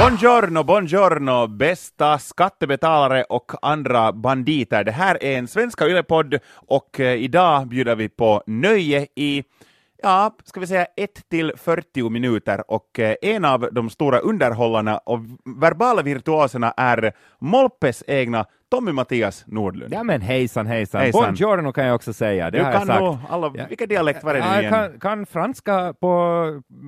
Buongiorno, buongiorno, bästa skattebetalare och andra banditer. Det här är en svenska yllepodd och eh, idag bjuder vi på nöje i ja, ska vi säga 1 till 40 minuter och eh, en av de stora underhållarna och verbala virtuoserna är Molpes egna Tommy Mattias Nordlund. Ja men hejsan hejsan, Hejsan. buongiorno kan jag också säga, det du har jag kan sagt. nog alla, Ja. vilken dialekt var det nu Ja, jag igen? kan, kan franska på,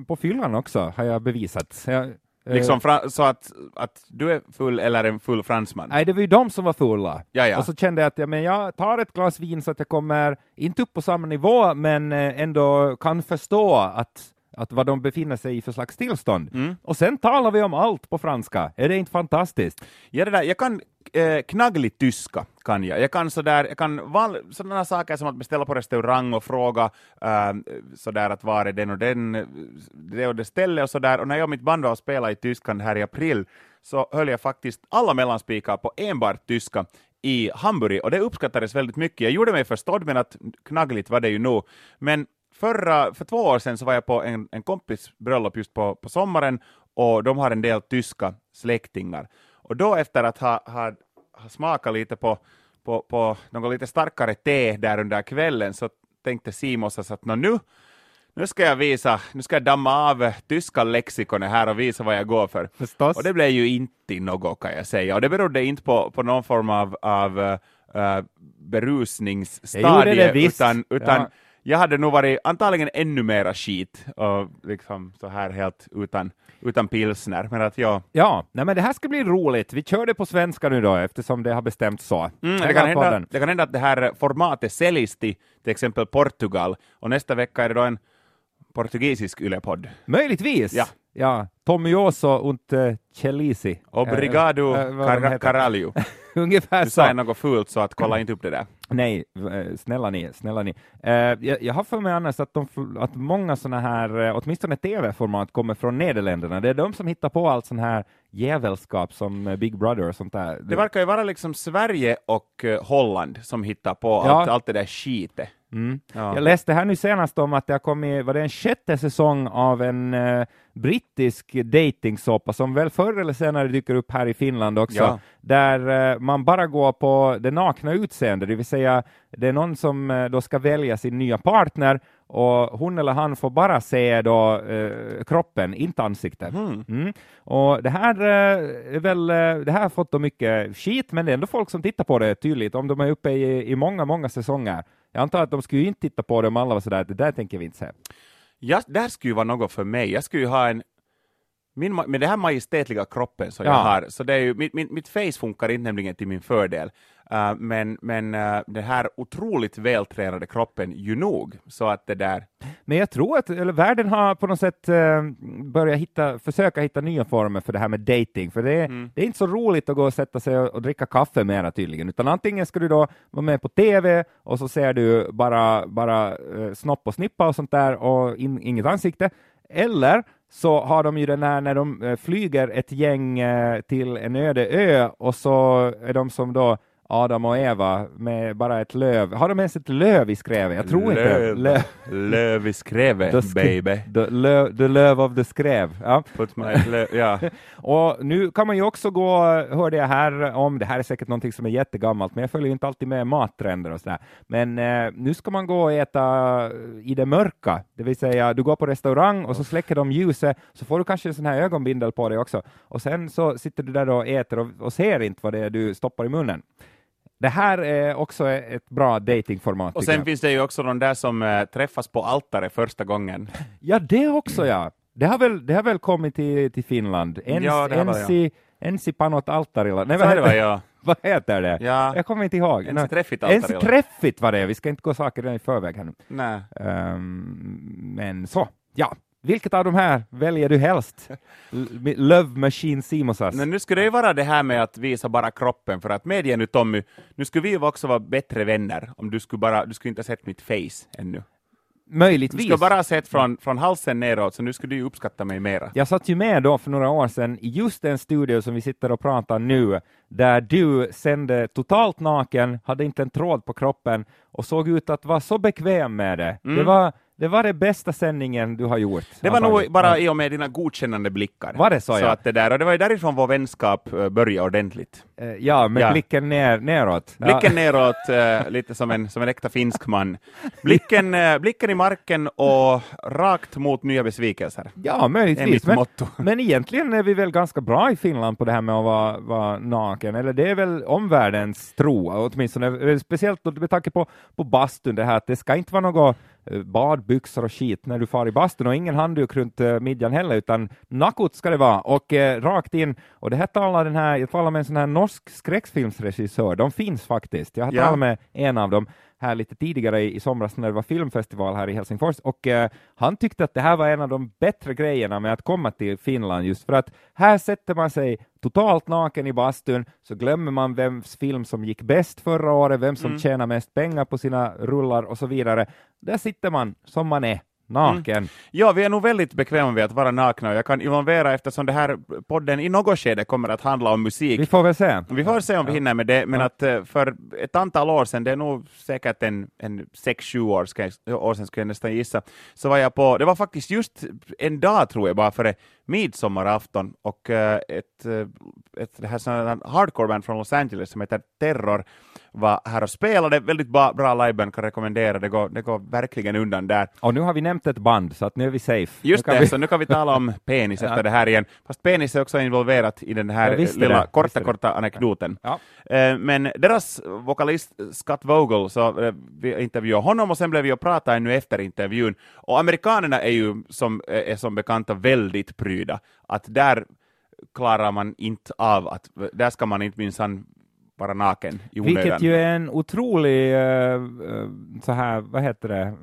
på fyllan också, har jag bevisat. Jag, Liksom fra, så att, att du är full eller en full fransman? Nej, det var ju de som var fulla. Ja, ja. Och så kände jag att ja, men jag tar ett glas vin så att jag kommer, inte upp på samma nivå, men eh, ändå kan förstå att, att vad de befinner sig i för slags tillstånd. Mm. Och sen talar vi om allt på franska. Är det inte fantastiskt? Ja, det där, jag kan eh, knagglig tyska, kan jag. Jag kan, sådär, jag kan val, sådana saker som att beställa på restaurang och fråga äh, sådär att var är den och den, det och det stället och sådär. Och när jag och mitt band var och spelade i Tyskland här i april så höll jag faktiskt alla mellanspikar på enbart tyska i Hamburg och det uppskattades väldigt mycket. Jag gjorde mig förstådd, men att knaggligt var det ju nog. Men förra, för två år sedan så var jag på en, en kompis bröllop just på, på sommaren och de har en del tyska släktingar. Och då efter att ha, ha, ha smakat lite på, på, på något lite starkare te där under kvällen så tänkte Simos att "Nå, nu, nu ska jag visa, nu ska jag damma av tyska lexikonet här och visa vad jag går för. Förstås. Och det blev ju inte något kan jag säga, och det berodde inte på, på någon form av, av uh, Det berusningsstadie, det visst. utan, utan Ja. Jag hade nog varit antagligen ännu mera skit, och liksom så här helt utan, utan pilsner. Men att ja, Ja, nej men det här ska bli roligt. Vi kör det på svenska nu då, eftersom det har bestämts så. Mm, Jag det, kan hända, den. det kan hända att det här formatet säljs till till exempel Portugal, och nästa vecka är det då en portugisisk ylepodd. Möjligtvis. Ja. ja. Uh, Chelisi. Obrigado, Eh, vad de car- heter. caralho. Ungefär Du sa så. något fult, så att kolla inte upp det där. Nej, eh, snälla ni, snälla ni. Eh, jag, har för mig annars att, de, att många sådana här, eh, åtminstone tv-format, kommer från Nederländerna. Det är de som hittar på allt sån här jävelskap som Big Brother och sånt där. Det verkar ju vara liksom Sverige och Holland som hittar på Ja. allt, allt det där skitet. Mm. Ja. Jag läste här nu senast om att det har kommit, var det en sjätte säsong av en eh, brittisk datingsåpa som väl förr eller senare dyker upp här i Finland också, Ja. där eh, man bara går på det nakna utseendet, det vill säga det är någon som eh, då ska välja sin nya partner och hon eller han får bara se då eh, kroppen, inte ansiktet. Mm. Och det här eh, är väl, eh, det här har fått då mycket skit, men det är ändå folk som tittar på det tydligt, om de är uppe i, i många, många säsonger. Jag antar att de skulle ju inte titta på det om alla var sådär, det där tänker vi inte se. Ja, där skulle ju vara något för mig. Jag skulle ju ha en min, med den här majestätliga kroppen som Ja. jag har, så det är ju, mitt, mitt, mitt face funkar inte nämligen till min fördel, Uh, men, men uh, den här otroligt vältränade kroppen ju nog, så att det där, Men jag tror att eller, världen har på något sätt eh, börjat hitta, försöka hitta nya former för det här med dating, för det är, Mm. det är inte så roligt att gå och sätta sig och, och dricka kaffe mera tydligen, utan antingen ska du då vara med på TV och så ser du bara, bara eh, snopp och snippa och sånt där och in, inget ansikte, eller så har de ju den här när de eh, flyger ett gäng eh, till en öde ö och så är de som då Adam och Eva med bara ett löv. Har de ens ett löv i skrevet? Jag tror inte. löv, Löv. löv i skrevet, The sk- baby. The, lö, the Love of the Skrev. Ja. Put my, ja. Och nu kan man ju också gå, hörde jag här om, det här är säkert någonting som är jättegammalt, men jag följer inte alltid med mattrender och sådär. Men eh, nu ska man gå och äta i det mörka, det vill säga du går på restaurang och så släcker de ljuset, så får du kanske en sån här ögonbindel på dig också, och sen så sitter du där och äter och, och ser inte vad det är du stoppar i munnen. Det här är också ett bra datingformat. Och sen jag. finns det ju också de där som eh, träffas på altaret första gången. Ja, det också ja. Det har väl, det har väl kommit till, till Finland? Ens, Ja, det har det, ensi, ensi panot altarilla. Nej, vad, det var jag. vad heter det? Ja. Jag kommer inte ihåg. Ensi treffit altarilla. Ensi treffit var det. Vi ska inte gå saker i förväg här nu. Nej. Ehm, men så, ja. Vilket av de här väljer du helst? L- Love Machine Simosas. Men nu skulle det ju vara det här med att visa bara kroppen, för att medge nu Tommy, nu skulle vi ju också vara bättre vänner om du skulle bara, du skulle inte ha sett mitt face ännu. Du Möjligtvis. skulle bara ha sett från, från halsen neråt, så nu skulle du ju uppskatta mig mera. Jag satt ju med då för några år sedan i just den studio som vi sitter och pratar nu, där du sände totalt naken, hade inte en tråd på kroppen och såg ut att vara så bekväm med det. Mm. Det var det var det bästa sändningen du har gjort. Det var nog bara i och med dina godkännande blickar. Var det så, så ja? att det där, och det var ju därifrån vår vänskap eh, började ordentligt. Eh, Ja, med Ja. blicken ner, neråt. Ja. Blicken neråt, eh, lite som en, som en äkta finsk man. Blicken, blicken i marken och rakt mot nya besvikelser. Ja, möjligtvis. Men, motto. men egentligen är vi väl ganska bra i Finland på det här med att vara, vara naken, eller det är väl omvärldens tro, åtminstone, eh, speciellt med tanke på, på bastun, det här att det ska inte vara något eh, badbyxor och skit när du far i bastun och ingen handduk runt eh, midjan heller, utan nakut ska det vara och eh, rakt in. Och det här talar den här, jag talar med en sån här norsk skräckfilmsregissör, de finns faktiskt. Jag har Ja. talat med en av dem här lite tidigare i, i somras när det var filmfestival här i Helsingfors och eh, han tyckte att det här var en av de bättre grejerna med att komma till Finland just för att här sätter man sig totalt naken i bastun så glömmer man vems film som gick bäst förra året, vem som Mm. tjänar mest pengar på sina rullar och så vidare. Där sitter man som man är, naken. Ja, vi är nog väldigt bekväma med att vara nakna och jag kan involvera eftersom det här podden i något skede kommer att handla om musik. Vi får väl se. Vi får se om vi Ja. hinner med det, men Ja. att eh, för ett antal år sedan, det är nog säkert en, en sex, sju år, ska jag, år sedan skulle jag nästan gissa, så var jag på, det var faktiskt just en dag tror jag, bara före midsommarafton, och eh, ett, eh, ett det här hardcore-band från Los Angeles som heter Terror var här och spelade, väldigt bra, bra liveband, kan rekommendera, det går, det går verkligen undan där. Och nu har vi nämnt ett band, så att nu är vi safe. Just det, vi... så nu kan vi tala om penis Ja. efter det här igen. Fast penis är också involverat i den här visste lilla det, korta, visste det. korta anekdoten. Ja. Eh, Men deras vokalist Scott Vogel, så eh, vi intervjuade honom och sen blev vi och pratade ännu efter intervjun. Och amerikanerna är ju som, eh, är som bekanta väldigt pryda. Att där klarar man inte av att, där ska man inte minsann vara naken i onödan. Vilket ju är en otrolig, eh, eh, så här, vad heter det,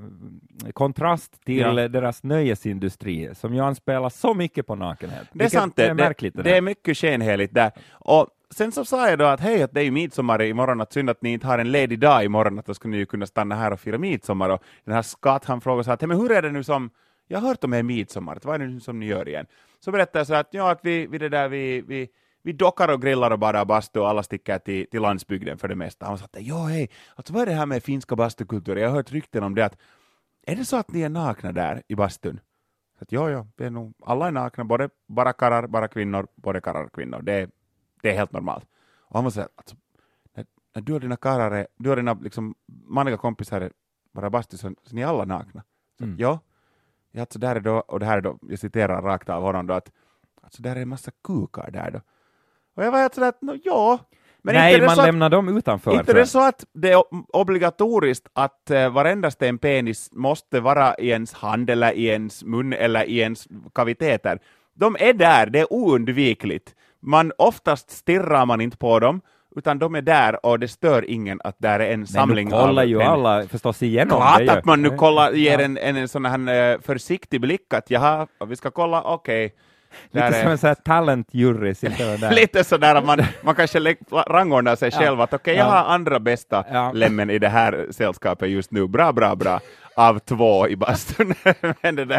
kontrast till Ja. deras nöjesindustri, som ju anspelar så mycket på nakenhet. Det är sant, det, är märkligt. det, Det, det är mycket skenheligt där. Och sen så sa jag då att hej, att det är ju midsommar imorgon, att synd att ni inte har en ledig dag imorgon, att då skulle ni ju kunna stanna här och fira midsommar. Och den här Scott, han frågade så att, "Hej, men hur är det nu som, jag har hört om er midsommar, vad är det nu som ni gör igen? Så berättade jag så att, ja, att vi, vi, det där, vi, vi, vi dockar och grillar och badar bastu och alla sticker till, till landsbygden för det mesta. Han sa att, ja hej, alltså vad är det här med finska bastukulturen? Jag har hört rykten om det att, är det så att ni är nakna där i bastun? Så att, ja, ja, det är nog, alla är nakna, både bara karlar, bara kvinnor, både karlar och kvinnor. Det är, det är helt normalt. Och han var så här, alltså, när, när du och dina karlar du och dina liksom, manliga kompisar är bara bastu, så, så ni är alla nakna. Så, Mm. Ja alltså där är då, och det här är då, jag citerar rakt av honom då, att alltså där är en massa kukar där då. Och jag var helt sådär att, no, ja, men Nej, inte är det man så att, lämnar dem utanför. inte det så att det är obligatoriskt att uh, varendaste en penis måste vara i ens hand eller i ens mun eller i ens kaviteter. De är där, det är oundvikligt. Man, oftast stirrar man inte på dem, utan de är där och det stör ingen att där är en Men samling nu kollar av ju penis. alla förstås igenom Klart att man nu kollar, ger en, en, en sån här uh, försiktig blick att jaha, vi ska kolla, okej. där Lite är- som en sån här talent-jury där. Lite sådär man, man kanske rangordnar sig Ja. själv att okej, jag Ja. har andra bästa Ja. lämmen i det här sällskapet just nu. Bra, bra, bra. Av två i bastun. men,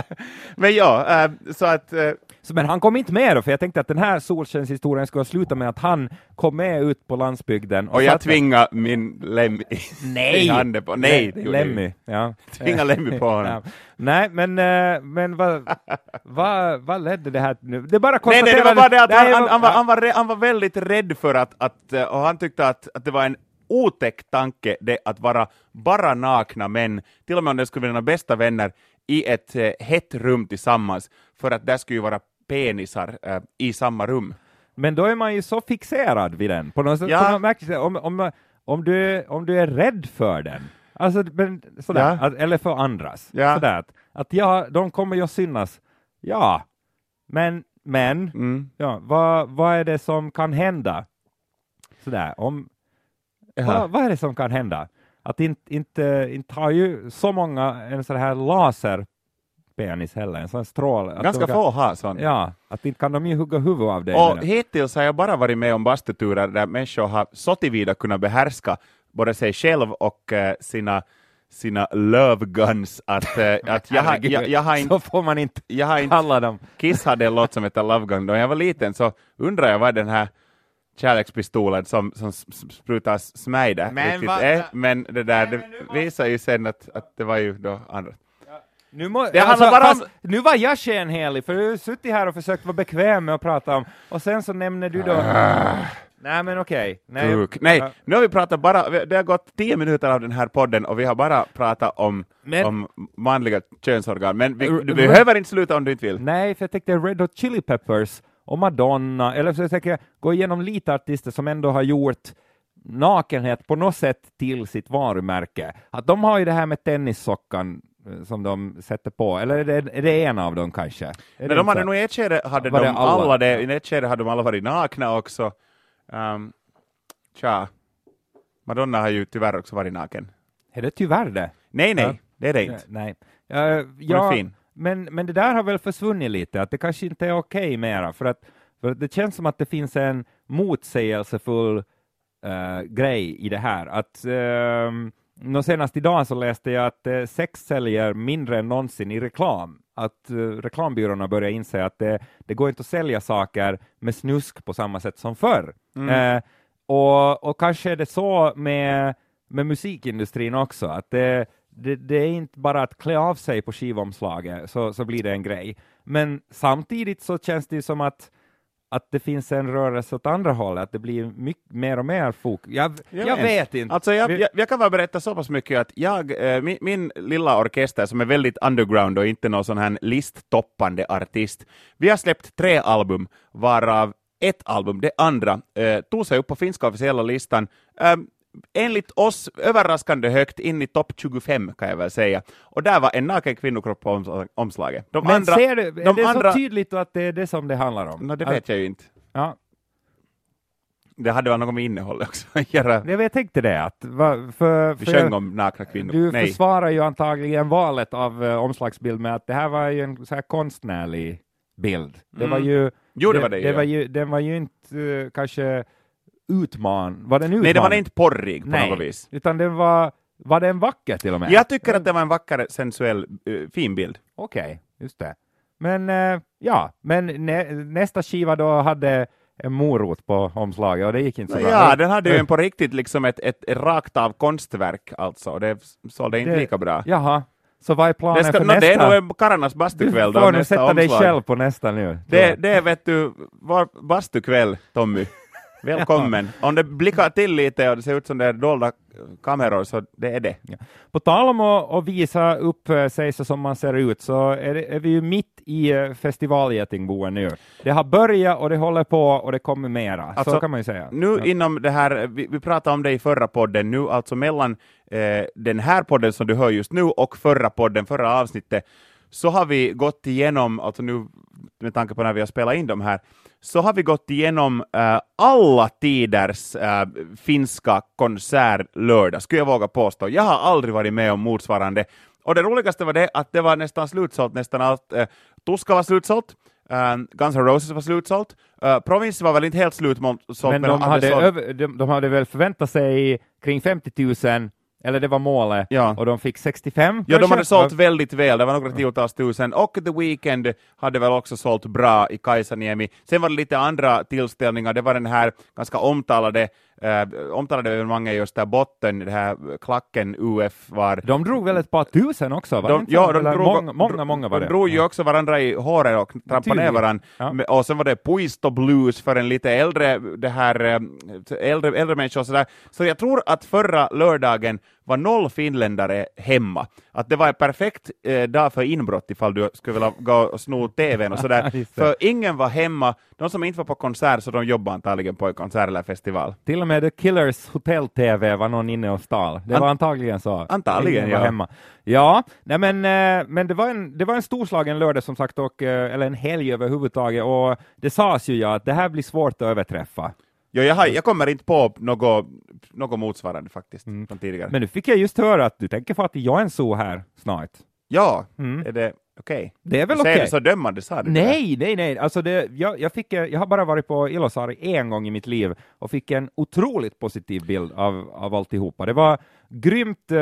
men ja, äh, så att äh, Så, men han kom inte med då, för jag tänkte att den här solskenshistorien skulle sluta med att han kom med ut på landsbygden. och jag satt- tvingade min lem i, Nej! handen på. Nej, det jag Lemmy. Ja. Tvinga Lemmy på honom. Ja. Nej, men, eh, men vad, vad, vad ledde det här nu? Det bara Nej, nej, det var bara det att han, han, han, var, han, var, han var väldigt rädd för att, att eh, och han tyckte att, att det var en otäck tanke det att vara bara nakna män, till och med om det skulle vara dina bästa vänner, i ett eh, hett rum tillsammans, för att där skulle ju vara penisar eh, i samma rum. Men då är man ju så fixerad vid den. På något sätt, Ja. på något om, om, om, du, om du är rädd för den, alltså, men, sådär, Ja. att, eller för andras, Ja. sådär, att, att ja, de kommer ju att synas. Ja, men, men Mm. ja, vad, vad är det som kan hända? Sådär, om, vad, vad är det som kan hända? Att inte, inte, inte har ju så många en sån här laserpenis heller, en sån strål. att Ganska kan, få har sån. Ja, att inte kan de ju hugga huvudet av dig. Och hittills har jag bara varit med om bastuturer där människor har så tillvida kunnat behärska både sig själv och eh, sina, sina love guns att, eh, att jag, har, jag, jag, har inte, Så får man inte jag har inte kalla dem. Kiss hade en låt som heter Love Gun. Då jag var liten så undrade jag vad den här kärlekspistolen som, som sprutar Men riktigt är. Men det där det visar ju sen att, att det var ju då andra. Nu, må, Det alltså, bara om- nu var jag skenhelig, för du har suttit här och försökt vara bekväm med att prata om, och sen så nämner du då... Nej men okej. Nej. Nej, Ja. nu har vi pratat bara, det har gått tio minuter av den här podden och vi har bara pratat om, Men- om manliga könsorgan, men vi, du behöver inte sluta om du inte vill. Nej, för jag tänkte Red Hot Chili Peppers och Madonna, eller så jag tänker gå igenom lite artister som ändå har gjort nakenhet på något sätt till sitt varumärke. Att de har ju det här med tennissockan som de sätter på, eller är det, är det en av dem kanske? Är Men de hade nog i ett skede hade de alla? alla, det, i ett skede hade de alla varit nakna också. Um, tja, Madonna har ju tyvärr också varit naken. Är det tyvärr det? Nej, nej, Ja. det är det inte. Nej. Uh, ja, fin. Men, men det där har väl försvunnit lite, att det kanske inte är okej mera, för att, för att det känns som att det finns en motsägelsefull eh, grej i det här. Att, uh, nå senast idag så läste jag att uh, sex säljer mindre än någonsin i reklam. Att uh, reklambyråerna börjar inse att det, det går inte att sälja saker med snusk på samma sätt som förr. Mm. Eh, och, och kanske är det så med, med musikindustrin också, att det, det, det är inte bara att klä av sig på skivomslaget så, så blir det en grej. Men samtidigt så känns det ju som att, att det finns en rörelse åt andra hållet, att det blir mycket, mer och mer fokus. Jag, jag, vet inte. Alltså jag, jag, jag kan bara berätta så pass mycket att jag, eh, min, min lilla orkester som är väldigt underground och inte någon sån här listtoppande artist, vi har släppt tre album, varav ett album, det andra, eh, tog sig upp på finska officiella listan. Eh, enligt oss överraskande högt in i topp 25 kan jag väl säga. Och där var en naken kvinnokropp på oms- omslaget. De Men andra, ser du, är de det andra, så tydligt att det är det som det handlar om? Nå, det Att- vet jag ju inte. Ja, Det hade väl något med innehållet också att göra. jag tänkte det, att va, för, Vi för sjöng om nakna kvinnor. Du Nej. försvarar ju antagligen valet av uh, omslagsbild med att det här var ju en så här konstnärlig bild. Det var Mm. ju, Jo, det var det ju, det ja. var ju, den var ju inte uh, kanske utman, var den utman? Nej, det var inte porrig på Nej, något vis. utan den var, var den vacker till och med? Jag tycker att det var en vacker, sensuell, eh, fin bild. Okej, just det. Men eh, ja, men nä, nästa skiva då hade en morot på omslaget och det gick inte så bra. Ja, den hade ju en på riktigt liksom ett, ett, rakt av konstverk alltså, och det sålde inte Det- lika bra. Jaha, så vad är planen Det, ska, för no, nästa? det är nog du bastukväll då, får nu sätta dig omslag. själv på nästa nu. Det, det är, vet du, var bastukväll, Tommy. Välkommen. Om det blickar till lite och det ser ut som det är dolda kameror, så det är det. På tal om att, att visa upp eh, sig så som man ser ut, så är, det, är vi ju mitt i eh, festivalgetingboen nu. Det har börjat och det håller på och det kommer mera, Alltså, så kan man ju säga. Nu Ja. inom det här, vi, vi pratade om det i förra podden, nu alltså mellan eh, den här podden som du hör just nu och förra podden, förra avsnittet, så har vi gått igenom, alltså nu med tanke på när vi har spelat in de här, så har vi gått igenom eh, alla tiders eh, finska konsertlördag, skulle jag våga påstå. Jag har aldrig varit med om motsvarande. Och det roligaste var det att det var nästan slutsålt, nästan allt. Eh, Tuska var slutsålt, eh, Guns N' Roses var slutsålt, uh, Province var väl inte helt slutsålt, Men de hade, över, de, de hade väl förväntat sig kring 50 000, eller det var målet, Ja. och de fick 65 Ja, de kanske? hade sålt väldigt väl, det var några tiotals tusen, och The Weeknd hade väl också sålt bra i Kaisaniemi. Sen var det lite andra tillställningar, det var den här ganska omtalade, eh, omtalade evenemanget just där botten, det här klacken UF var. De drog väl ett par tusen också? Var De, inte ja, de drog, många, många, många var de det. drog ju också varandra i håret och trampade ner varandra. Ja. Och sen var det Puisto Blues för en lite äldre, det här, eh, äldre, äldre människor och sådär. Så jag tror att förra lördagen var noll finländare hemma. Att det var en perfekt eh, dag för inbrott ifall du skulle vilja gå och sno TVn och sådär. För ingen var hemma. De som inte var på konsert, så de jobbade antagligen på en konsert eller festival. Till och med The Killers hotell-TV var någon inne och stal. Det An- var antagligen så. Antagligen, Ingen var ja. Hemma. Ja, nej men, eh, men det, var en, det var en storslagen lördag som sagt, och, eh, eller en helg överhuvudtaget, och det sades ju ja att det här blir svårt att överträffa. Jo, jag, har, jag kommer inte på något, något motsvarande faktiskt, Mm. från tidigare. Men nu fick jag just höra att du tänker få att Joensuu här snart. ja, Mm. är det okej? Det är väl okej? det så dömande, sa du det? Nej, nej, nej. Alltså det, jag, jag, fick, eh, jag har bara varit på Ilosari en gång i mitt liv och fick en otroligt positiv bild av, av alltihopa. Det var grymt eh,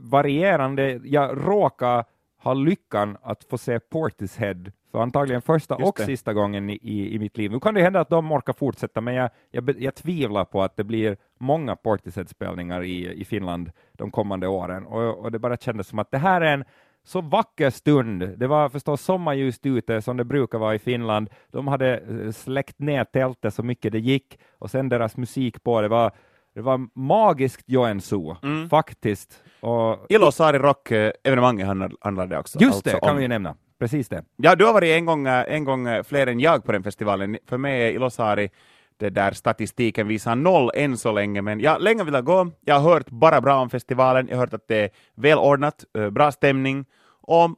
varierande. Jag råkade ha lyckan att få se Portishead för antagligen första och sista gången i, i mitt liv. Nu kan det hända att de orkar fortsätta, men jag, jag, jag tvivlar på att det blir många Portishead-spelningar i, i Finland de kommande åren. Och, och det bara kändes som att det här är en så vacker stund. Det var förstås sommarljust ute som det brukar vara i Finland. De hade eh, släckt ner tältet så mycket det gick och sen deras musik på. Det var, det var magiskt Joensuu, mm. faktiskt. Och, Ilosaari Rock-evenemanget handlade det också. Just alltså det, kan om... vi nämna. Precis det. Ja, du har varit en gång, eh, en gång eh, fler än jag på den festivalen. För mig är Ilosari det där statistiken visar noll än så länge, men jag länge vill gå. Jag har hört bara bra om festivalen, jag har hört att det är välordnat, eh, bra stämning, och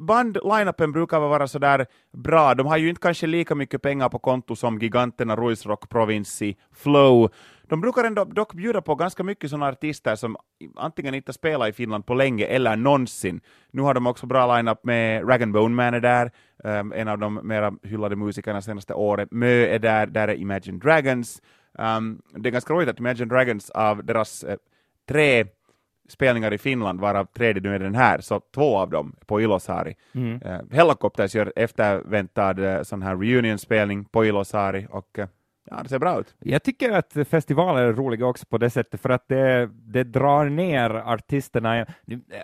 band-lineupen brukar vara sådär bra. De har ju inte kanske lika mycket pengar på konto som giganterna Ruisrock, Provinci, Flow. De brukar ändå dock bjuda på ganska mycket sådana artister som antingen inte spelat i Finland på länge eller någonsin. Nu har de också bra lineup med Rag Bone Man är där, um, en av de mera hyllade musikerna senaste året. Mö är där, där är Imagine Dragons. Um, det är ganska roligt att Imagine Dragons av deras uh, tre spelningar i Finland, varav tredje nu är den här, så två av dem på Ilosaari. Mm. Uh, Hellacopters gör efterväntad uh, sån här reunion-spelning på Ilosaari och uh, ja, det ser bra ut. Jag tycker att festivaler är roliga också på det sättet, för att det, det drar ner artisterna.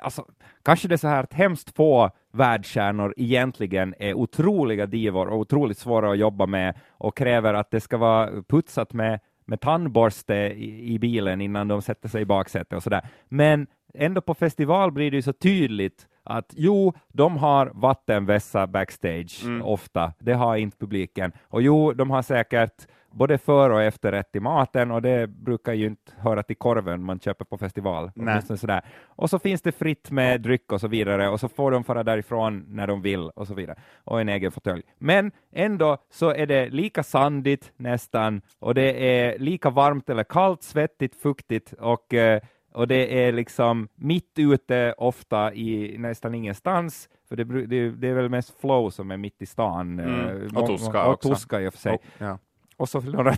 Alltså, kanske det är så här att hemskt få världsstjärnor egentligen är otroliga divor och otroligt svåra att jobba med och kräver att det ska vara putsat med med tandborste i, i bilen innan de sätter sig i baksätet och sådär. Men ändå på festival blir det ju så tydligt att jo, de har vattenvässa backstage mm. ofta, det har inte publiken. Och jo, de har säkert både för och efterrätt i maten och det brukar ju inte höra till korven man köper på festival. Sådär. Och så finns det fritt med dryck och så vidare och så får de fara därifrån när de vill och så vidare och en egen fåtölj. Men ändå så är det lika sandigt nästan och det är lika varmt eller kallt, svettigt, fuktigt och eh, och det är liksom mitt ute ofta i nästan ingenstans, för det, det, det är väl mest flow som är mitt i stan. Mm. Eh, och Tuska också. Och Tuska i och för sig. Oh, ja och så förlorar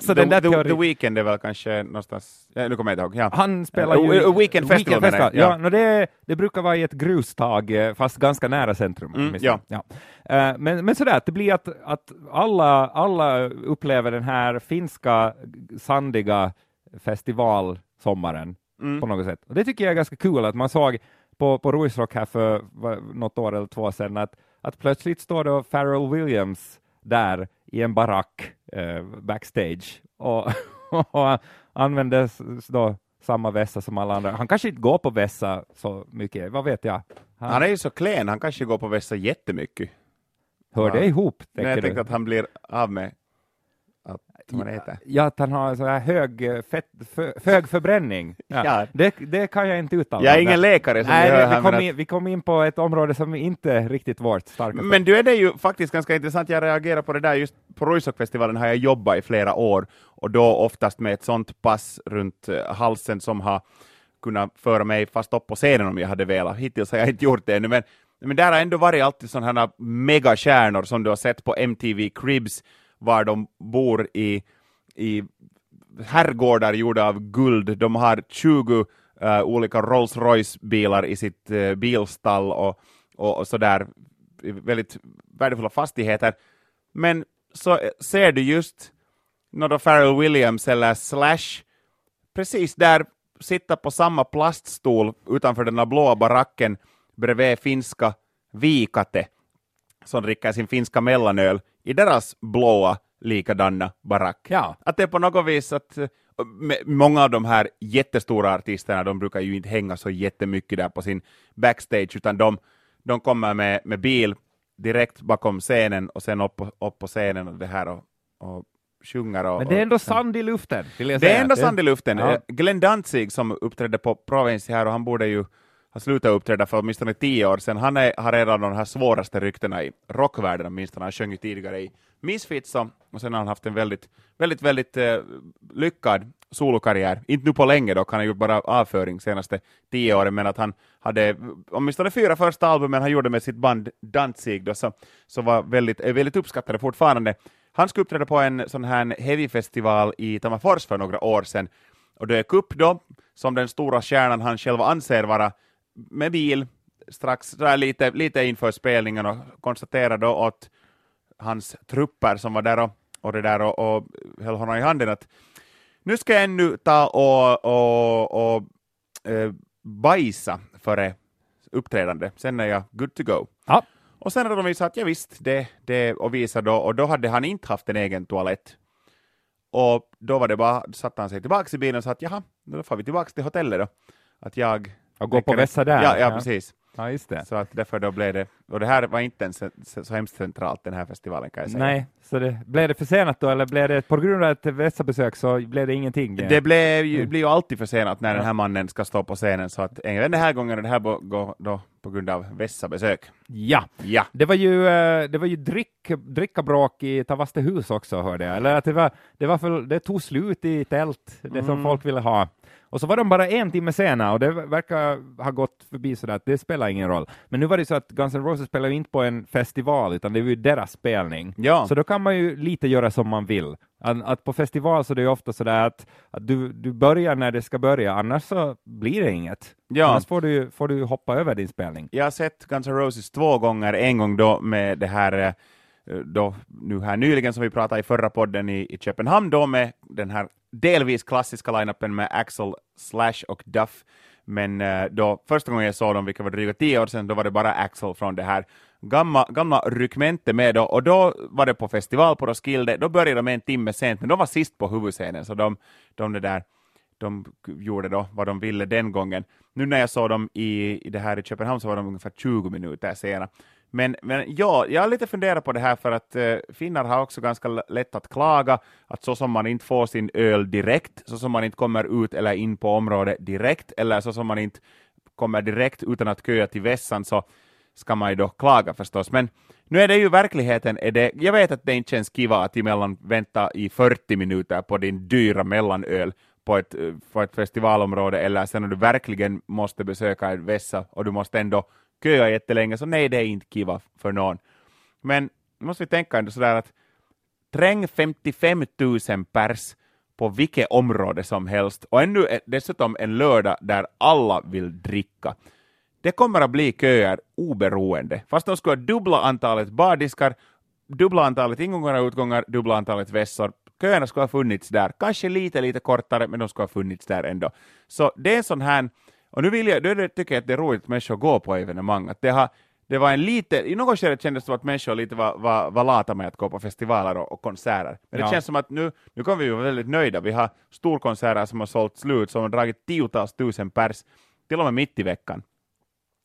så den där the, the Weeknd är väl kanske någonstans, ja, nu kommer jag inte ihåg. Ja. Han spelar ju... Uh, weekend Festival, weekend festival. Ja, ja no, det, det brukar vara i ett grustag, eh, fast ganska nära centrum. Mm, ja. ja. Uh, men, men sådär, det blir att, att alla, alla upplever den här finska sandiga festivalsommaren mm. på något sätt. Och det tycker jag är ganska kul, att man såg på, på Ruisrock här för något år eller två sedan, att, att plötsligt står då Pharrell Williams där i en barack eh, backstage och, och använder då samma vässa som alla andra. Han kanske inte går på vässa så mycket, vad vet jag? Han, han är ju så klen, han kanske går på vässa jättemycket. Hör ja. det ihop? Nej, jag tänkte att han blir av med vad det heter. Ja, att han har så här hög, eh, fett, för, hög förbränning. Ja. ja. Det, det kan jag inte uttala. Jag är ingen läkare. Som Nej, vi, kom in, vi kom in på ett område som inte är riktigt vårt starka. Men du är det ju faktiskt ganska intressant, jag reagerar på det där, just på Ruisrockfestivalen har jag jobbat i flera år, och då oftast med ett sånt pass runt eh, halsen som har kunnat föra mig fast upp på scenen om jag hade velat. Hittills har jag inte gjort det ännu, men, men där har ändå varit alltid sådana här megastjärnor som du har sett på MTV Cribs, var de bor i, i herrgårdar gjorda av guld. De har 20 uh, eh, olika Rolls Royce-bilar i sitt uh, bilstall och, och, och sådär, väldigt värdefulla fastigheter. Men så eh, ser du just några Pharrell Williams eller Slash precis där sitta på samma plaststol utanför den blåa baracken bredvid finska Vikate som dricker sin finska mellanöl i deras blåa likadana barack. Ja. Att det är på något vis att många av de här jättestora artisterna, de brukar ju inte hänga så jättemycket där på sin backstage, utan de, de kommer med, med bil direkt bakom scenen och sen upp, upp på scenen och det här och, och sjunger. Och, Men det är ändå sand i luften. Det är ändå sand i luften. Ja. Glenn Danzig som uppträdde på Provinci här, och han borde ju har slutat uppträda för åtminstone tio år sedan. Han är, har redan de här svåraste ryktena i rockvärlden åtminstone. Han sjöng ju tidigare i Misfits och, och sen har han haft en väldigt, väldigt, väldigt eh, lyckad solokarriär. Inte nu på länge dock, han har gjort bara avföring senaste tio åren, men att han hade åtminstone fyra första albumen han gjorde med sitt band Danzig då, så, så var väldigt, väldigt uppskattade fortfarande. Han skulle uppträda på en sån här heavy-festival i Tammerfors för några år sedan, och dök upp då, som den stora stjärnan han själv anser vara med bil strax där lite, lite inför spelningen och konstaterade då att hans trupper som var där och, och, det där och, och höll honom i handen att nu ska jag ännu ta och, och, och eh, bajsa före uppträdande. Sen är jag good to go. Ja. Och sen hade de visat att ja, visst, det, det och visade då, och då hade han inte haft en egen toalett. Och då var det bara, satte han sig tillbaka i bilen och sa att jaha, då får vi tillbaka till hotellet då. Att jag... Och gå på vässa där. Ja, ja, precis. Ja, just det. Så att därför då blev det, och det här var inte ens så hemskt centralt den här festivalen kan jag säga. Nej, så det, blev det försenat då, eller blev det på grund av ett vässabesök så blev det ingenting? Det blev ju, Mm. blir ju alltid försenat när Ja. den här mannen ska stå på scenen, så att även den här gången är det här bo- gå- då på grund av vässa-besök. Ja, Ja. det var ju, eh, det var ju drick, drickabråk i Tavastehus också, hörde jag. Eller att det, var, det, var för, det tog slut i tält, det som Mm. folk ville ha. Och så var de bara en timme sena och det verkar ha gått förbi sådär att det spelar ingen roll. Men nu var det så att Guns N' Roses spelar ju inte på en festival, utan det är ju deras spelning. Ja. Så då kan man ju lite göra som man vill. Att, att på festival så är det ju ofta sådär att, att du, du börjar när det ska börja, annars så blir det inget. Ja. Annars får du, får du hoppa över din spelning. Jag har sett Guns N' Roses två gånger, en gång då med det här eh, Eh, då, nu här nyligen som vi pratade i förra podden i, i Köpenhamn då med den här delvis klassiska line-upen med Axel, Slash och Duff. Men eh, då första gången jag såg dem, vilket var dryga tio år sedan, då var det bara Axel från det här gamla, gamla rykmente med då, och då var det på festival på Roskilde, då började de en timme sent, men de var sist på huvudscenen, så de, de det där de gjorde då vad de ville den gången. Nu när jag såg dem i, i det här i Köpenhamn så var de ungefär 20 minuter sena. Men, men ja, jag har lite funderat på det här för att eh, finnar har också ganska lätt att klaga att så som man inte får sin öl direkt, så som man inte kommer ut eller in på området direkt, eller så som man inte kommer direkt utan att köa till vässan, så ska man ju då klaga förstås. Men nu är det ju verkligheten, är det, jag vet att det inte känns kiva att emellan vänta i 40 minuter på din dyra mellanöl på ett, eh, på ett festivalområde, eller sen när du verkligen måste besöka en vässa och du måste ändå köa jättelänge, så nej, det är inte kiva för någon. Men nu måste vi tänka ändå sådär att träng 55 000 pers på vilket område som helst och ännu dessutom en lördag där alla vill dricka. Det kommer att bli köer oberoende. Fast de skulle ha dubbla antalet bardiskar, dubbla antalet ingångar och utgångar, dubbla antalet vässor. Köerna skulle ha funnits där. Kanske lite, lite kortare, men de skulle ha funnits där ändå. Så det är en sån här, och nu vill jag, då det, tycker jag att det är roligt att människor går på evenemang. Att det, har, det var en lite, i något skede kändes det som att människor lite var, var, var lata med att gå på festivaler och, och konserter. Men det Ja. känns som att nu, nu kommer vi vara väldigt nöjda. Vi har storkonserter som har sålt slut, som har dragit tiotals tusen pers, till och med mitt i veckan.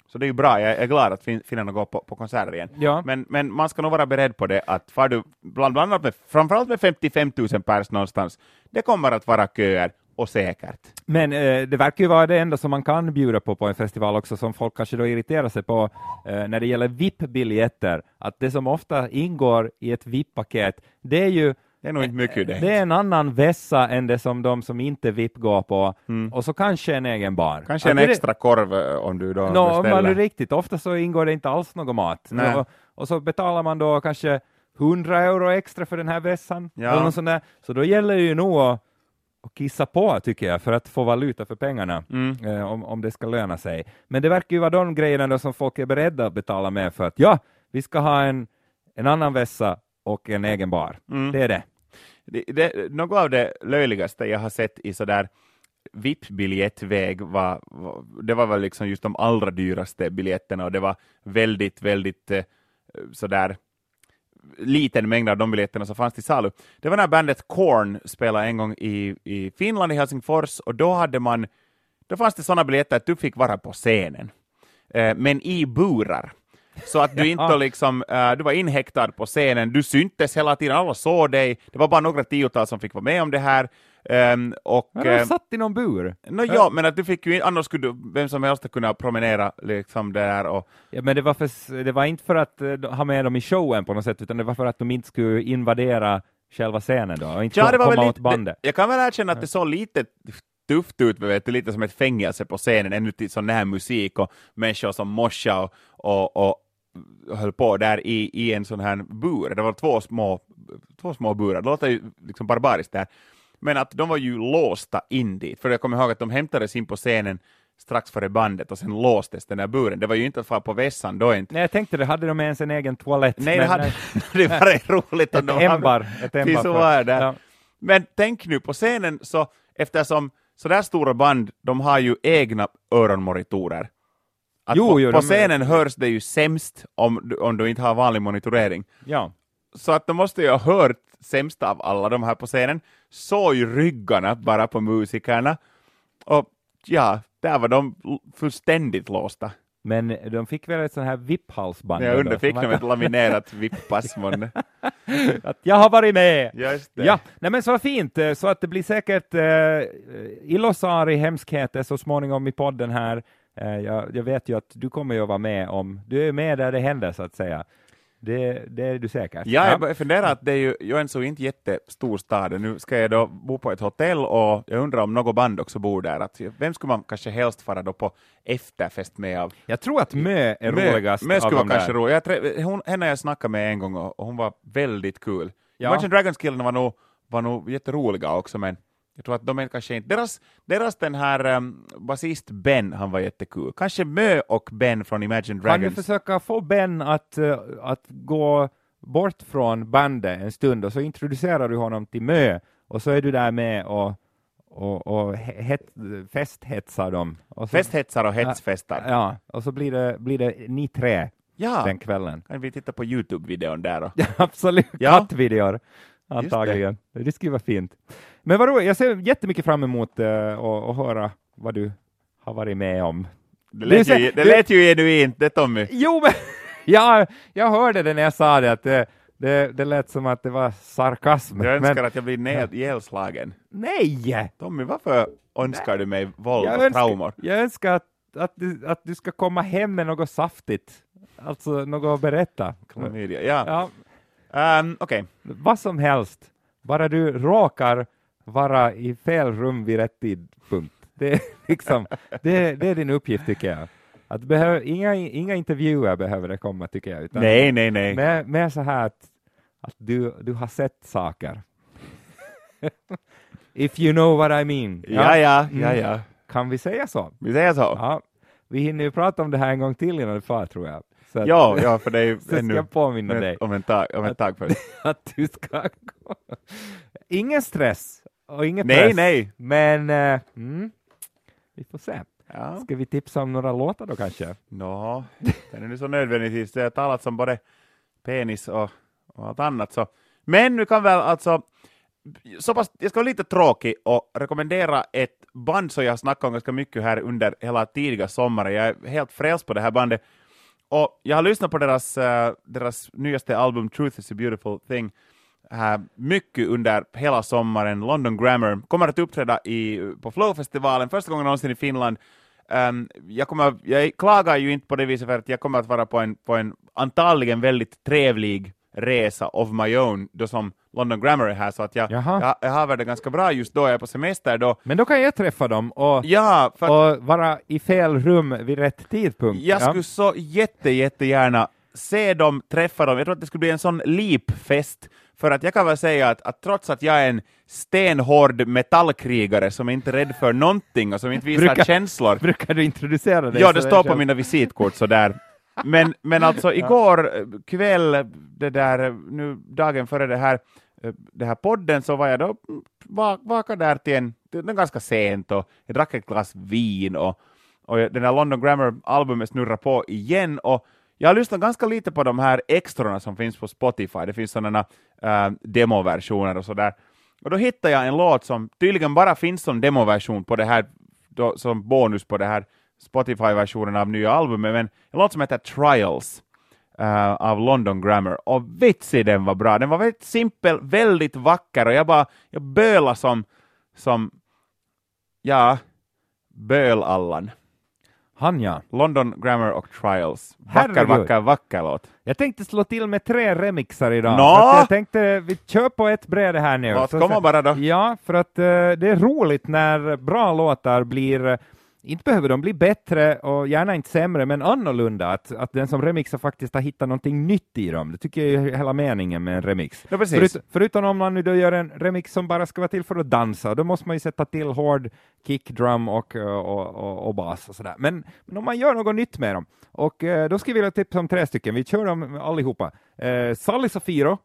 Så det är ju bra, jag är glad att fin- finnarna går på, på konserter igen. Ja. Men, men man ska nog vara beredd på det, att far du bland, bland annat med, framförallt med 55 000 pers någonstans, det kommer att vara köer, och säkert. Men eh, det verkar ju vara det enda som man kan bjuda på på en festival också, som folk kanske då irriterar sig på eh, när det gäller VIP-biljetter, att det som ofta ingår i ett VIP-paket, det är ju Det är nog inte mycket det. det är en annan vässa än det som de som inte VIP går på, och så kanske en egen bar. Kanske en det- extra korv eh, om du då Nå, om beställer. man är riktigt, ofta så ingår det inte alls någon mat. Och, och så betalar man då kanske 100 euro extra för den här vässan. Ja. Eller något sånt där. Så då gäller det ju nog att, att kissa på, tycker jag, för att få valuta för pengarna, Mm. eh, om, om det ska löna sig. Men det verkar ju vara de grejerna då som folk är beredda att betala med för att ja, vi ska ha en, en annan vässa och en egen bar. Mm. Det är det. Det, det, något av det löjligaste jag har sett i sådär VIP-biljettväg var, var, det var väl liksom just de allra dyraste biljetterna och det var väldigt, väldigt eh, sådär liten mängd av de biljetterna som fanns till salu. Det var när bandet Korn spelade en gång i, i Finland, i Helsingfors, och då hade man, då fanns det sådana biljetter att du fick vara på scenen, eh, men i burar. Så att du inte liksom, eh, du var inhäktad på scenen, du syntes hela tiden, alla såg dig, det var bara några tiotal som fick vara med om det här. Ehm, och, Men de ehm, satt i någon bur. Nå, ja, men att du fick ju, annars skulle du, vem som helst kunna promenera liksom där och Ja, men det var, för, det var inte för att eh, ha med dem i showen på något sätt, utan det var för att de inte skulle invadera själva scenen då, och inte Ja, det var komma väl åt lite, bandet. det, jag kan väl erkänna att det såg lite tufft ut, vet du, lite som ett fängelse på scenen, ännu till sån här musik och människor som morsade och, och, och höll på där i, i en sån här bur. Det var två små, två små burar, det låter ju liksom barbariskt där. Men att de var ju låsta in dit, för jag kommer ihåg att de hämtades in på scenen strax före bandet och sen låstes den där buren. Det var ju inte att fara på vässan då inte. Nej, jag tänkte det, hade de ens en egen toalett? Nej, det, hade, nej. det var roligt Ett de hade- ämbar. Ett ämbar var det. Ja. Men tänk nu på scenen, så eftersom sådär stora band, de har ju egna öronmonitorer. Att Jo, på, jo, på scenen hörs det ju sämst om, om du inte har vanlig monitorering. Ja. Så att de måste ju ha hört sämst av alla de här på scenen, såg ju ryggarna bara på musikerna. Och ja, där var de fullständigt låsta. Men de fick väl ett sånt här VIP-halsband? Jag undrar, fick de ett laminerat vippass månne? att jag har varit med! Ja, nej men så fint, så att det blir säkert eh, Ilosari hemskheter så småningom i podden här. Eh, jag, jag vet ju att du kommer ju att vara med om, du är med där det händer så att säga. Det, det är du säkert. Ja, jag bara funderar att det är ju Joensuu är inte jättestor stad. Nu ska jag då bo på ett hotell och jag undrar om något band också bor där. Att, vem skulle man kanske helst fara då på efterfest med av? Jag tror att Mö är roligast Mö skulle vara kanske rolig. Jag hon, henne jag snackade med en gång och, och hon var väldigt kul. Ja. Imagine Dragons-killarna var nog, var nog jätteroliga också, men jag tror att de är kanske inte... Deras, deras den här um, basist Ben, han var jättekul. Kanske Mö och Ben från Imagine Kan du Dragons. försöka få Ben att, eh, att gå bort från bandet en stund och så introducerar du honom till Mö och så är du där med och, och, och het, festhetsar dem. Och så, Festhetsar och hetsfestar. Ja, och så blir det, blir det ni tre Ja, den kvällen. kan vi titta på Youtube-videon där då? Ja, absolut. Ja. Kattvideor, antagligen. Det. skulle vara fint. Men vadå, jag ser jättemycket fram emot uh, att höra vad du har varit med om. Det lät, ju, det lät ju genuint, det Tommy. Jo, men ja, jag hörde det när jag sa det, att det, det, det lät som att det var sarkasm. Jag önskar men att jag blir ned, ihjälslagen. nej! Tommy, varför önskar du mig våld Jag och traumor? önskar, jag önskar att, att, du, att du ska komma hem med något saftigt. Alltså något att berätta. Klamydia. Ja. Ja, Ehm, Okej, vad som helst, bara du råkar vara i fel rum vid rätt tidpunkt. Det är, liksom, det, det är din uppgift tycker jag. Att behöv, inga, inga intervjuer behöver det komma tycker jag. Utan nej, nej, nej. Mer, mer så här att, att du, du har sett saker. If you know what I mean. Ja, ja, ja, Mm. ja. Kan vi säga så? Vi säger så. Ja. Vi hinner ju prata om det här en gång till innan du far tror jag. Så att, Ja, ja, för det är så ska ännu jag påminna dig om, en tag, om ett tag först. att du ska gå. Ingen stress och ingen Nej, press. nej. Men eh, mm, vi får se. Ja. Ska vi tipsa om några låtar då kanske? Nå, den är nu så nödvändigtvis. Det har talats om både penis och, och allt annat. Så. Men nu kan väl alltså, så pass, jag ska vara lite tråkig och rekommendera ett band som jag har snackat om ganska mycket här under hela tidiga sommaren. Jag är helt frälst på det här bandet. Och jag har lyssnat på deras, uh, deras nyaste album Truth is a beautiful thing uh, mycket under hela sommaren. London Grammar kommer att uppträda i, på Flow-festivalen första gången någonsin i Finland. Um, jag, kommer, jag klagar ju inte på det viset för att jag kommer att vara på en, på en antagligen väldigt trevlig resa of my own då som London Grammar är här, så att jag, Jaha. jag, jag har det ganska bra just då, jag är på semester då. Men då kan jag träffa dem och, Ja, och vara i fel rum vid rätt tidpunkt. jag Ja. skulle så jätte, jättegärna se dem, träffa dem. Jag tror att det skulle bli en sån leap-fest, för att jag kan väl säga att, att trots att jag är en stenhård metallkrigare som inte är rädd för någonting och som inte visar Brukar- känslor, Brukar du introducera dig? Ja, det står på själv? mina visitkort sådär. Men, men alltså igår eh, kväll, det där, nu dagen före det här, den här podden, så var jag då vaka där till en, till en ganska sent och jag drack ett glas vin och, och den här London Grammar-albumet snurrar på igen och jag har lyssnat ganska lite på de här extrorna som finns på Spotify, det finns sådana äh, demoversioner och sådär. Och då hittade jag en låt som tydligen bara finns som demoversion på det här, då, som bonus på det här Spotify-versionen av nya albumet, men en låt som heter Trials eh, av London Grammar. Och vitsi den var bra. Den var väldigt simpel, väldigt vacker och jag bara, jag böla som, som, ja, bölallan. Han ja. London Grammar och Trials. Vacker, Herregud. vacker, vacker låt. Jag tänkte slå till med tre remixar idag. Att Jag tänkte vi kör på ett bräde här nu. Låt komma bara då. Ja, för att eh, det är roligt när bra låtar blir eh, inte behöver de bli bättre och gärna inte sämre, men annorlunda. Att, att den som remixar faktiskt har hittat någonting nytt i dem. Det tycker jag är hela meningen med en remix. Ja. Förut, förutom om man nu då gör en remix som bara ska vara till för att dansa, då måste man ju sätta till hård kick, drum och, och, och, och bas och sådär. Men, men om man gör något nytt med dem, och eh, då skulle jag vilja tipsa om tre stycken. Vi kör dem allihopa. Eh, Sally Safiro,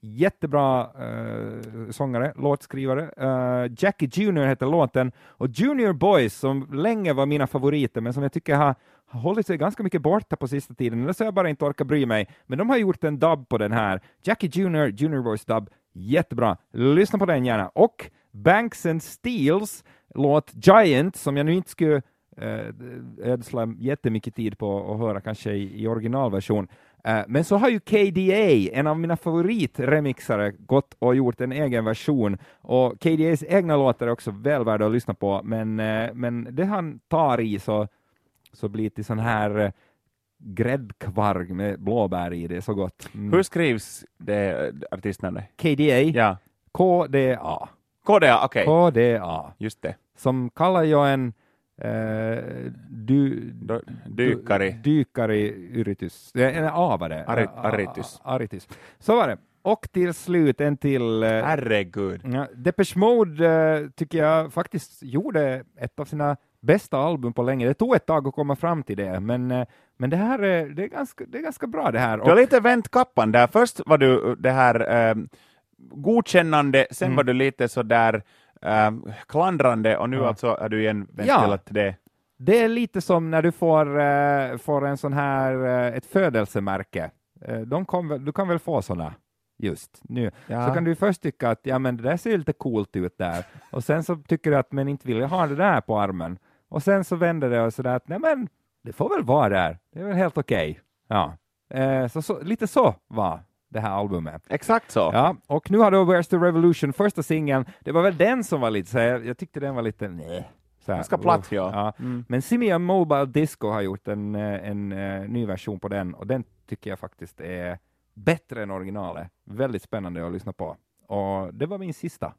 jättebra eh, sångare, låtskrivare. Eh, Jackie Junior heter låten, och Junior Boys, som länge var mina favoriter, men som jag tycker har, har hållit sig ganska mycket borta på sista tiden, eller så har jag bara inte orkat bry mig. Men de har gjort en dubb på den här. Jackie Junior, Junior Voice dubb, jättebra. Lyssna på den gärna. Och Banks and Steels låt Giant, som jag nu inte skulle eh, ödsla jättemycket tid på att höra kanske i, i originalversion. Eh, men så har ju KDA, en av mina favoritremixare, gått och gjort en egen version. Och KDAs egna låtar är också väl värda att lyssna på, men, eh, men det han tar i så, så blir det till sån här eh, gräddkvarg med blåbär i, det är så gott. Mm. Hur skrivs det artistnamnet? KDA, Ja. KDA, KDA, okej. KDA, Just det. som kallar jag en eh, du, Då, dykare. Dykare Yritus. Eh, En avare. Ari- A- a- Aritus. Aritus. Så var det. Och till slut en till. eh, Herregud. ja, Depeche Mode eh, tycker jag faktiskt gjorde ett av sina bästa album på länge. Det tog ett tag att komma fram till det, men, men det här är, det är, ganska, det är ganska bra det här. Du har lite vänt kappan där. Först var du det här godkännande, sen Mm. var du lite så där eh, klandrande och nu Ja. alltså är du igen vänt Ja. det Det är lite som när du får, eh, får en sån här, eh, ett födelsemärke. Eh, kom, du kan väl få såna just nu. Ja. Så kan du först tycka att ja, men det där ser lite coolt ut där, och sen så tycker du att men inte vill jag ha det där på armen. Och sen så vänder det och sådär att nej men det får väl vara där, det är väl helt okej. Ja. Eh, så, så, lite så var det här albumet. Exakt så. Ja, och nu har då Where's the Revolution, första singeln, det var väl den som var lite så här, jag tyckte den var lite nej. Ganska platt, ja. ja. Mm. Men Simia Mobile Disco har gjort en, eh, en, eh, ny version på den och den tycker jag faktiskt är bättre än originalet. Väldigt spännande att lyssna på. Och det var min sista.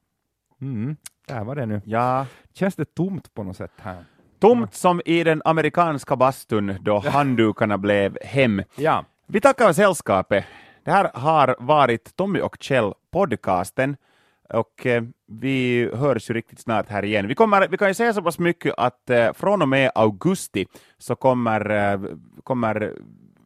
Mm. Där var det nu. Ja. Känns det tomt på något sätt här? Tomt som i den amerikanska bastun då handdukarna blev hem. Ja. Vi tackar sällskapet. Det här har varit Tommy och Kjell podcasten och eh, vi hörs ju riktigt snart här igen. Vi, kommer, vi kan ju säga så pass mycket att eh, från och med augusti så kommer, eh, kommer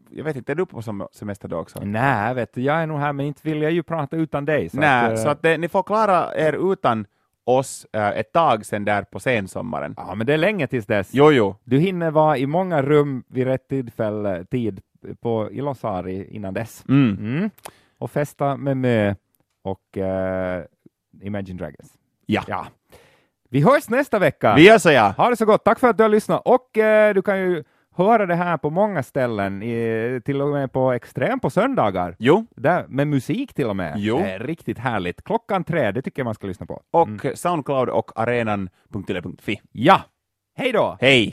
jag vet inte, är du på semester då också? Nej, vet du, jag är nog här, men inte vill jag ju prata utan dig. Så Nej, att, så att eh, ni får klara er utan oss ett tag sen där på sensommaren. Ja, men det är länge tills dess. Jo, jo. Du hinner vara i många rum vid rätt tillfälle, tid på Ilosari innan dess. Mm. Mm. Och festa med Mö och eh, Imagine Dragons. Ja. ja. Vi hörs nästa vecka. Vi gör så ja. Ha det så gott. Tack för att du har lyssnat. Och eh, du kan ju höra det här på många ställen, i, till och med på Extrem på söndagar. Jo, Där, med musik till och med. Jo. Det är riktigt härligt. Klockan tre, det tycker jag man ska lyssna på. och Soundcloud och arenan.yle.fi. Ja, hej då! Hej!